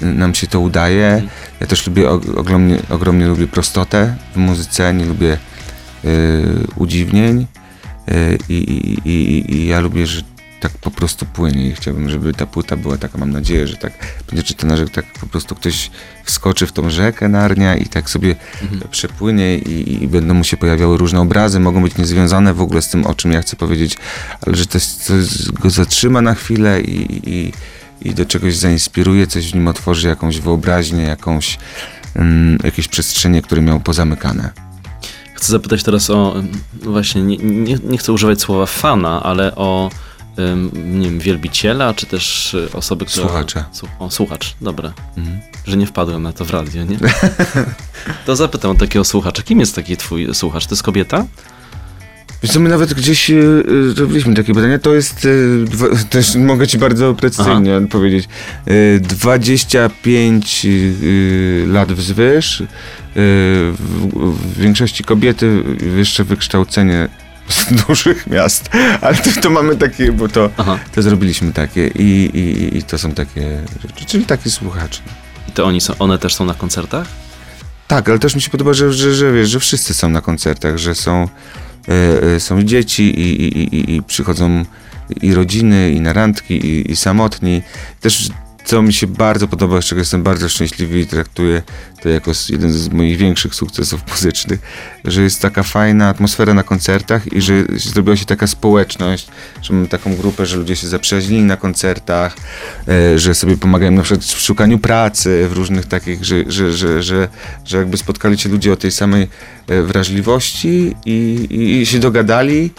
nam się to udaje. Mhm. Ja też lubię, og- ogromnie, ogromnie lubię prostotę w muzyce, nie lubię udziwnień i, i ja lubię, że tak po prostu płynie i chciałbym, żeby ta płyta była taka, mam nadzieję, że tak będzie czytana, że tak po prostu ktoś wskoczy w tą rzekę Narnia i tak sobie Mhm. przepłynie i, i będą mu się pojawiały różne obrazy, mogą być niezwiązane w ogóle z tym, o czym ja chcę powiedzieć, ale że to jest- coś go zatrzyma na chwilę i, i, i do czegoś zainspiruje, coś w nim otworzy jakąś wyobraźnię, jakąś, mm, jakieś przestrzenie, które miał pozamykane. Chcę zapytać teraz o. ym, Właśnie, nie, nie, nie chcę używać słowa fana, ale o. Nie wiem, wielbiciela, czy też y, osoby, która... Słuchacza. Słuch- O, słuchacz, dobra. Mhm. Że nie wpadłem na to w radio, nie? To zapytam o takiego słuchacza. Kim jest taki twój słuchacz? To jest kobieta? Wiesz co, my nawet gdzieś e, e, zrobiliśmy takie badania, to jest, też mogę ci bardzo precyzyjnie powiedzieć, e, 25 e, lat wzwyż, w, w większości kobiety wyższe wykształcenie z dużych miast, ale to, to mamy takie, bo to, Aha. to zrobiliśmy takie i, i, i to są takie rzeczy, czyli taki słuchacz. I to oni są, one też są na koncertach? Tak, ale też mi się podoba, że, że, że wiesz, że wszyscy są na koncertach, że są, e, e, są dzieci i, i, i, i przychodzą i rodziny, i na randki, i, i samotni. Też co mi się bardzo podoba, z czego jestem bardzo szczęśliwy i traktuję to jako jeden z moich większych sukcesów muzycznych, że jest taka fajna atmosfera na koncertach i że zrobiła się taka społeczność, że mamy taką grupę, że ludzie się zaprzyjaźnili na koncertach, e, że sobie pomagają na przykład w szukaniu pracy, w różnych takich, że, że, że, że, że jakby spotkali się ludzie o tej samej e, wrażliwości i, i, i się dogadali.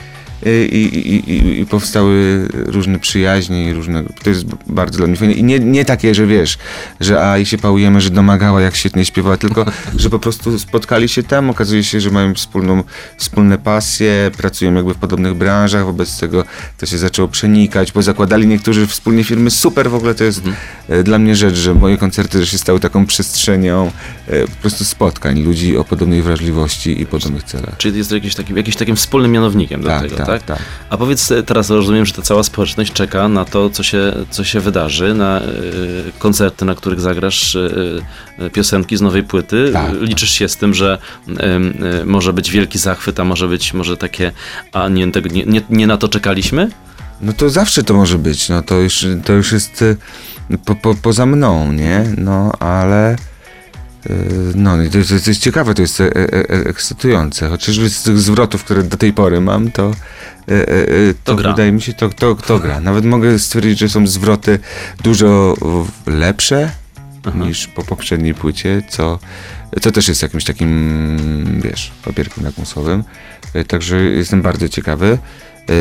I, i, i, powstały różne przyjaźnie i różne. To jest bardzo dla mnie fajne. I nie, nie takie, że wiesz, że a i się pałujemy, że domagała, jak świetnie śpiewała, tylko że po prostu spotkali się tam. Okazuje się, że mają wspólną, wspólne pasje, pracują jakby w podobnych branżach. Wobec tego to się zaczęło przenikać, bo zakładali niektórzy wspólnie firmy. Super w ogóle to jest e, dla mnie rzecz, że moje koncerty też się stały taką przestrzenią e, po prostu spotkań ludzi o podobnej wrażliwości i podobnych celach. Czy jest to jakiś taki, jakimś takim wspólnym mianownikiem do Tak, tego, tak, tak? tak. A powiedz e, teraz, rozumiem, że ta cała społeczność czeka na to, co się, co się wydarzy, na e, koncerty, na których zagrasz e, piosenki z nowej płyty. Tak. Liczysz się z tym, że może być wielki zachwyt, a może być może takie, a nie, tego, nie, nie, nie na to czekaliśmy? No to zawsze to może być, no to już, to już jest po, po, poza mną, nie? No ale no i to, jest- to jest ciekawe, to jest e, e, e, ekscytujące. Chociażby z tych zwrotów, które do tej pory mam, to, e, e, e, to, To wydaje mi się, to, to, to gra. Nawet mogę stwierdzić, że są zwroty dużo lepsze Aha. niż po poprzedniej płycie, co, co też jest jakimś takim, wiesz, papierkiem lakmusowym. E, Także jestem bardzo ciekawy, e,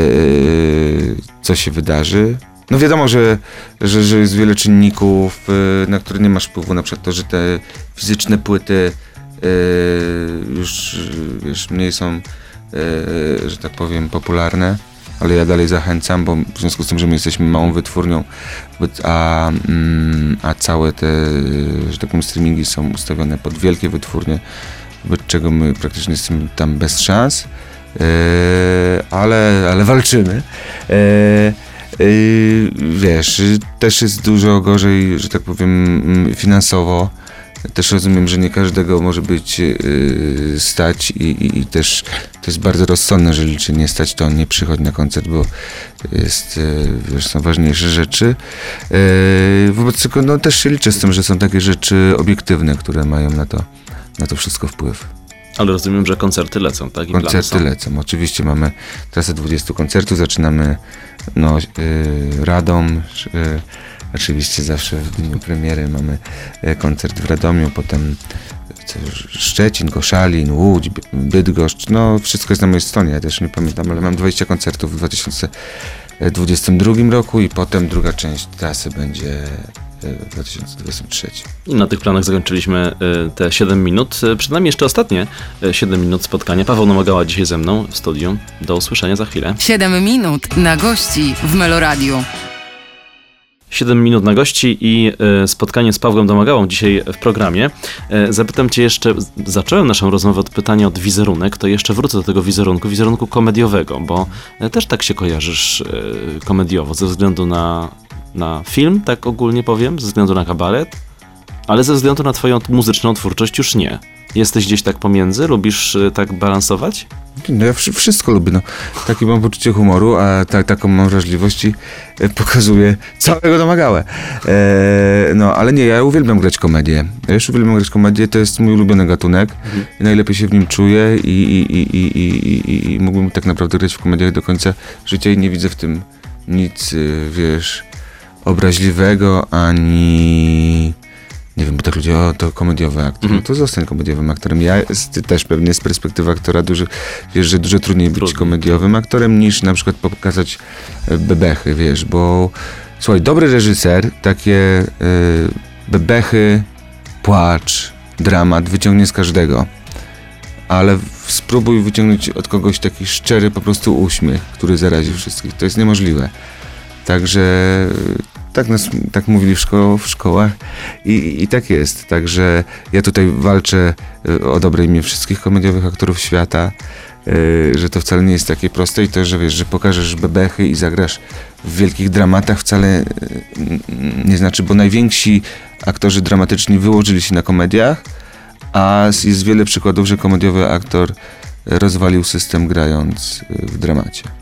co się wydarzy. No wiadomo, że, że, że jest wiele czynników, e, na które nie masz wpływu, na przykład to, że te fizyczne płyty e, już mniej są, e, że tak powiem, popularne, ale ja dalej zachęcam, bo w związku z tym, że my jesteśmy małą wytwórnią, a, mm, a całe te, że tak powiem, streamingi są ustawione pod wielkie wytwórnie, wobec czego my praktycznie jesteśmy tam bez szans, ale, ale walczymy. E, wiesz, też jest dużo gorzej, że tak powiem, mm, finansowo. Też rozumiem, że nie każdego może być yy, stać i, i, i też to jest bardzo rozsądne, że liczy nie stać, to on nie przychodzi na koncert, bo jest, yy, wiesz, są ważniejsze rzeczy. Yy, wobec tego no, też się liczę z tym, że są takie rzeczy obiektywne, które mają na to, na to wszystko wpływ. Ale rozumiem, że koncerty lecą, tak? I Koncerty lecą. Oczywiście mamy trasę 20 koncertów. Zaczynamy no, y, Radom. Y, oczywiście zawsze w dniu premiery mamy y, koncert w Radomiu, potem Szczecin, Koszalin, Łódź, By- Bydgoszcz. No wszystko jest na mojej stronie, ja też nie pamiętam, ale mam 20 koncertów w 2022 roku i potem druga część trasy będzie y, 2023. I na tych planach zakończyliśmy y, te 7 minut. Y, Przed nami jeszcze ostatnie y, 7 minut spotkania. Paweł Nomagała dzisiaj ze mną w studiu. Do usłyszenia za chwilę. 7 minut na gości w Meloradiu. 7 minut na gości i spotkanie z Pawłem Domagałą dzisiaj w programie. Zapytam Cię jeszcze, zacząłem naszą rozmowę od pytania od wizerunek, to jeszcze wrócę do tego wizerunku, wizerunku komediowego, bo też tak się kojarzysz komediowo, ze względu na, na film, tak ogólnie powiem, ze względu na kabaret, ale ze względu na Twoją muzyczną twórczość już nie. Jesteś gdzieś tak pomiędzy? Lubisz y, tak balansować? No ja wszy- wszystko lubię, no. Takie mam poczucie humoru, a ta, taką mam wrażliwość i e, pokazuję całego domagałe. E, no, ale nie, ja uwielbiam grać komedię. Ja już uwielbiam grać komedię, to jest mój ulubiony gatunek. I najlepiej się w nim czuję i, i, i, i, i, i, i mógłbym tak naprawdę grać w komediach do końca życia i nie widzę w tym nic, y, wiesz, obraźliwego, ani... Nie wiem, bo tak ludzie, o, to komediowy aktor. Mhm. No to zostań komediowym aktorem. Ja z, też pewnie z perspektywy aktora duży, wiesz, że dużo trudniej być Trudniej. komediowym aktorem niż na przykład pokazać e, bebechy, wiesz, bo słuchaj, dobry reżyser takie e, bebechy, płacz, dramat wyciągnie z każdego. Ale spróbuj wyciągnąć od kogoś taki szczery po prostu uśmiech, który zarazi wszystkich. To jest niemożliwe. Także tak, nas, tak mówili w, szko- w szkołach i, i tak jest. Także ja tutaj walczę e, o dobre imię wszystkich komediowych aktorów świata, e, że to wcale nie jest takie proste i to, że wiesz, że pokażesz bebechy i zagrasz w wielkich dramatach wcale n- nie znaczy, bo najwięksi aktorzy dramatyczni wyłożyli się na komediach, a jest wiele przykładów, że komediowy aktor rozwalił system grając e, w dramacie.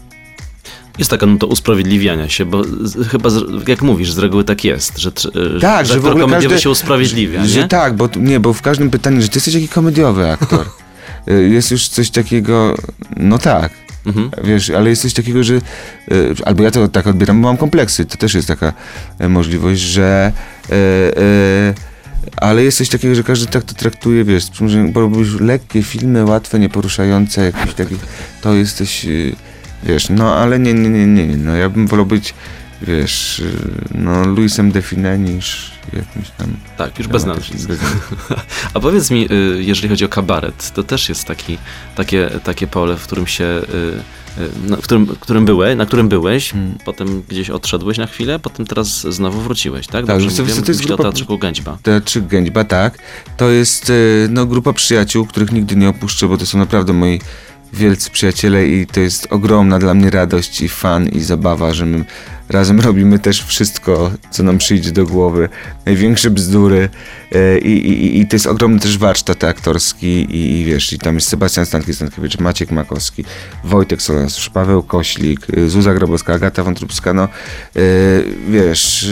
Jest taka no to usprawiedliwiania się, bo z, chyba, z, jak mówisz, z reguły tak jest, że, tr- Tak, że, że w ogóle każdy- się usprawiedliwia, że nie? tak, bo nie, bo w każdym pytaniu, że ty jesteś jakiś komediowy aktor. Y, jest już coś takiego, no tak, Mhm. wiesz, ale jest coś takiego, że y, albo ja to tak odbieram, bo mam kompleksy, to też jest taka e, możliwość, że e, e, ale jest coś takiego, że każdy tak to traktuje, wiesz, że bo robisz lekkie filmy, łatwe, nieporuszające, jakieś takie, to jesteś, y, wiesz, no ale nie, nie, nie, nie, no ja bym wolał być, wiesz, y, no Luisem Define niż jakimś tam Tak, już bez nazwisk. A powiedz mi, y, jeżeli chodzi o kabaret, to też jest taki, takie, takie pole, w którym się, y, na, w którym, którym byłeś, na którym byłeś, Hmm. potem gdzieś odszedłeś na chwilę, potem teraz znowu wróciłeś, tak? Tak, Dobrze mówię? co, to jest Myślę o grupa- Teatrzyku Gęćba. Teatrzy Gęćba, tak. To jest no, grupa przyjaciół, których nigdy nie opuszczę, bo to są naprawdę moi wielcy przyjaciele i to jest ogromna dla mnie radość i fan i zabawa, że my razem robimy też wszystko, co nam przyjdzie do głowy. Największe bzdury e, i, i, i to jest ogromny też warsztat aktorski i, i wiesz, i tam jest Sebastian Stankiewicz, Maciek Makowski, Wojtek Solas, Paweł Koślik, e, Zuza Grabowska, Agata Wątróbska, no e, wiesz,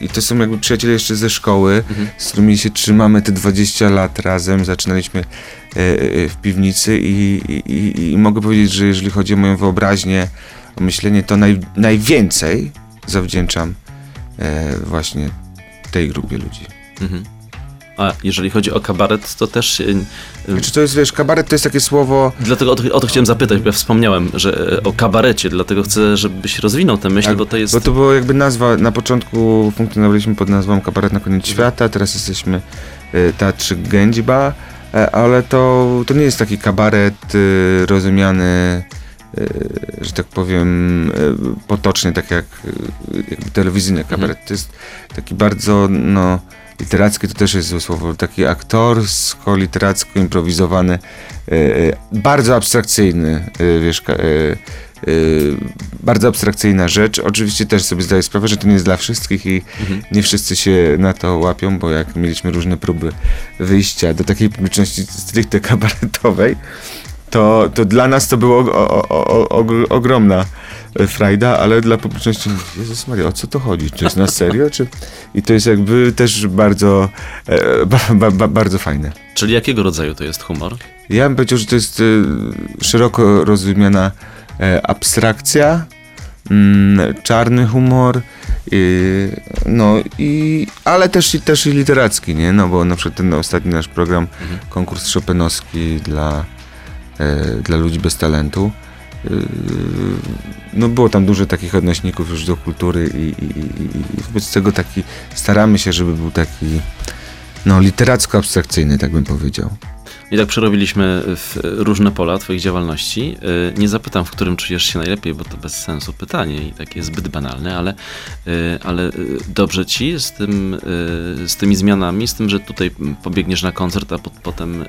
i to są jakby przyjaciele jeszcze ze szkoły, z którymi się trzymamy te 20 lat razem, zaczynaliśmy w piwnicy i, i, i, i mogę powiedzieć, że jeżeli chodzi o moją wyobraźnię, myślenie, to naj, najwięcej zawdzięczam e, właśnie tej grupie ludzi. Mhm. A jeżeli chodzi o kabaret, to też. y, y, Czy to jest, wiesz, kabaret to jest takie słowo... Dlatego o to, o to chciałem zapytać, bo ja wspomniałem, że e, o kabarecie, dlatego chcę, żebyś rozwinął tę myśl, Tak, bo to jest. Bo to było jakby nazwa, na początku funkcjonowaliśmy pod nazwą Kabaret na koniec świata, teraz jesteśmy y, Teatrzy Gędziba, e, ale to, to nie jest taki kabaret y, rozumiany, że tak powiem, y, potocznie, tak jak jakby telewizyjny kabaret. To jest taki bardzo, no, literacki to też jest złe słowo, taki aktorsko-literacko improwizowany, y, y, bardzo abstrakcyjny, wiesz, bardzo abstrakcyjna rzecz. Oczywiście też sobie zdaję sprawę, że to nie jest dla wszystkich i Mhm. nie wszyscy się na to łapią, bo jak mieliśmy różne próby wyjścia do takiej publiczności stricte kabaretowej, to, to dla nas to było o, o, o, o, ogromna e, frajda, ale dla publiczności, Jezus Maria, o co to chodzi? Czy jest na serio? Czy... I to jest jakby też bardzo, e, ba, ba, ba, bardzo fajne. Czyli jakiego rodzaju to jest humor? Ja bym powiedział, że to jest y, szeroko rozumiana e, abstrakcja, mm, czarny humor, no i, ale też, i- też i literacki, nie? No bo na przykład ten ostatni nasz program, Mhm. konkurs Chopinowski dla, e, dla ludzi bez talentu, y, no było tam dużo takich odnośników już do kultury i, i, i, i wobec tego taki, staramy się, żeby był taki no literacko-abstrakcyjny, tak bym powiedział. I tak przerobiliśmy w różne pola Twoich działalności. Y, Nie zapytam, w którym czujesz się najlepiej, bo to bez sensu pytanie i takie zbyt banalne, ale, y, ale y, dobrze ci z, tym, z tymi zmianami, z tym, że tutaj pobiegniesz na koncert, a po, potem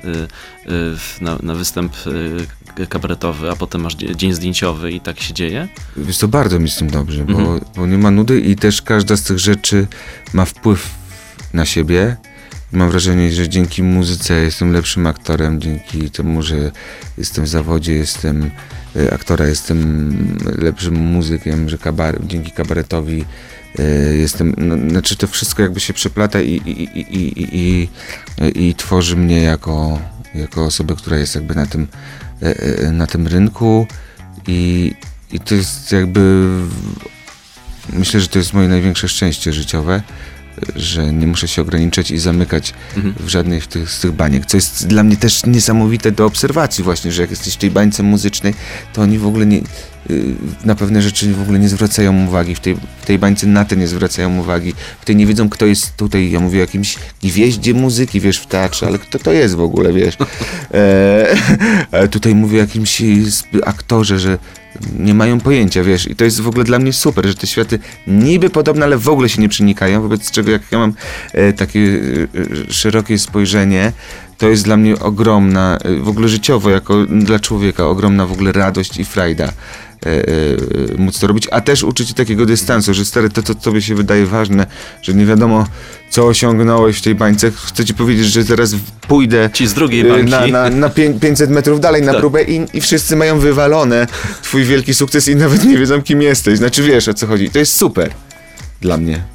na, na występ kabaretowy, a potem masz dzie- dzień zdjęciowy i tak się dzieje? Wiesz, to bardzo mi z tym dobrze, bo, Mhm. bo nie ma nudy i też każda z tych rzeczy ma wpływ na siebie. Mam wrażenie, że dzięki muzyce jestem lepszym aktorem, dzięki temu, że jestem w zawodzie, jestem e, aktora, jestem lepszym muzykiem, że dzięki kabaretowi e, jestem, no, znaczy to wszystko jakby się przeplata i, i, i, i, i, i, i tworzy mnie jako, jako osobę, która jest jakby na tym, e, e, na tym rynku i, i to jest jakby. Myślę, że to jest moje największe szczęście życiowe, że nie muszę się ograniczać i zamykać Mhm. w żadnej w tych, z tych baniek. Co jest dla mnie też niesamowite do obserwacji, właśnie, że jak jesteś w tej bańce muzycznej, to oni w ogóle nie. y, Na pewne rzeczy w ogóle nie zwracają uwagi, w tej, w tej bańce na te nie zwracają uwagi, w tej nie wiedzą, kto jest tutaj. Ja mówię o jakimś gwieździe muzyki, wiesz, w teatrze, ale kto to jest w ogóle, wiesz. E, a tutaj mówię o jakimś sp- aktorze, że nie mają pojęcia, wiesz, i to jest w ogóle dla mnie super, że te światy niby podobne, ale w ogóle się nie przenikają, wobec czego jak ja mam e, takie e, e, szerokie spojrzenie, to jest dla mnie ogromna, e, w ogóle życiowo, jako dla człowieka, ogromna w ogóle radość i frajda móc to robić, a też uczyć takiego dystansu, że stary, to co tobie się wydaje ważne, że nie wiadomo, co osiągnąłeś w tej bańce, chcę ci powiedzieć, że zaraz pójdę Ci z drugiej y, bańki. na, na, na pię- 500 metrów dalej na Tak. próbę i, i wszyscy mają wywalone twój wielki sukces i nawet nie wiedzą, kim jesteś. Znaczy wiesz, o co chodzi. To jest super dla mnie.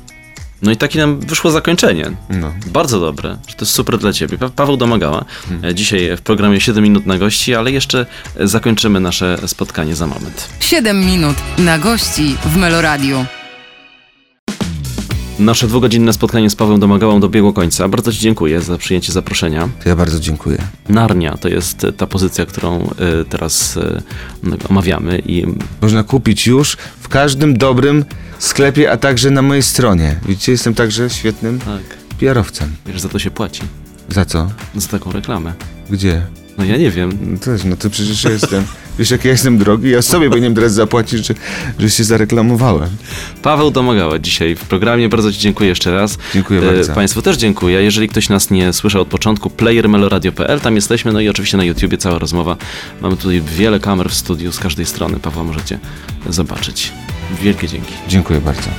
No i takie nam wyszło zakończenie. No. Bardzo dobre, że to jest super dla ciebie. Pa- Paweł Domagała. Hmm. E, Dzisiaj w programie 7 minut na gości, ale jeszcze e, zakończymy nasze spotkanie za moment. 7 minut na gości w Meloradiu. Nasze dwugodzinne spotkanie z Pawłem Domagałą dobiegło końca. Bardzo Ci dziękuję za przyjęcie zaproszenia. To ja bardzo dziękuję. Narnia to jest e, ta pozycja, którą teraz omawiamy i Można kupić już w każdym dobrym sklepie, a także na mojej stronie. Widzicie, jestem także świetnym tak, PR-owcem. wiesz, za to się płaci. Za co? Za taką reklamę. Gdzie? No ja nie wiem. No też, no to przecież jestem. Wiesz, jak ja jestem drogi, ja sobie powinienem teraz zapłacić, że, że się zareklamowałem. Paweł Domagała dzisiaj w programie. Bardzo Ci dziękuję jeszcze raz. Dziękuję E, bardzo. Państwu też dziękuję. Jeżeli ktoś nas nie słyszał od początku, playermeloradio.pl, tam jesteśmy, no i oczywiście na YouTubie cała rozmowa. Mamy tutaj wiele kamer w studiu z każdej strony. Pawła możecie zobaczyć. Wielkie dzięki. Dziękuję bardzo.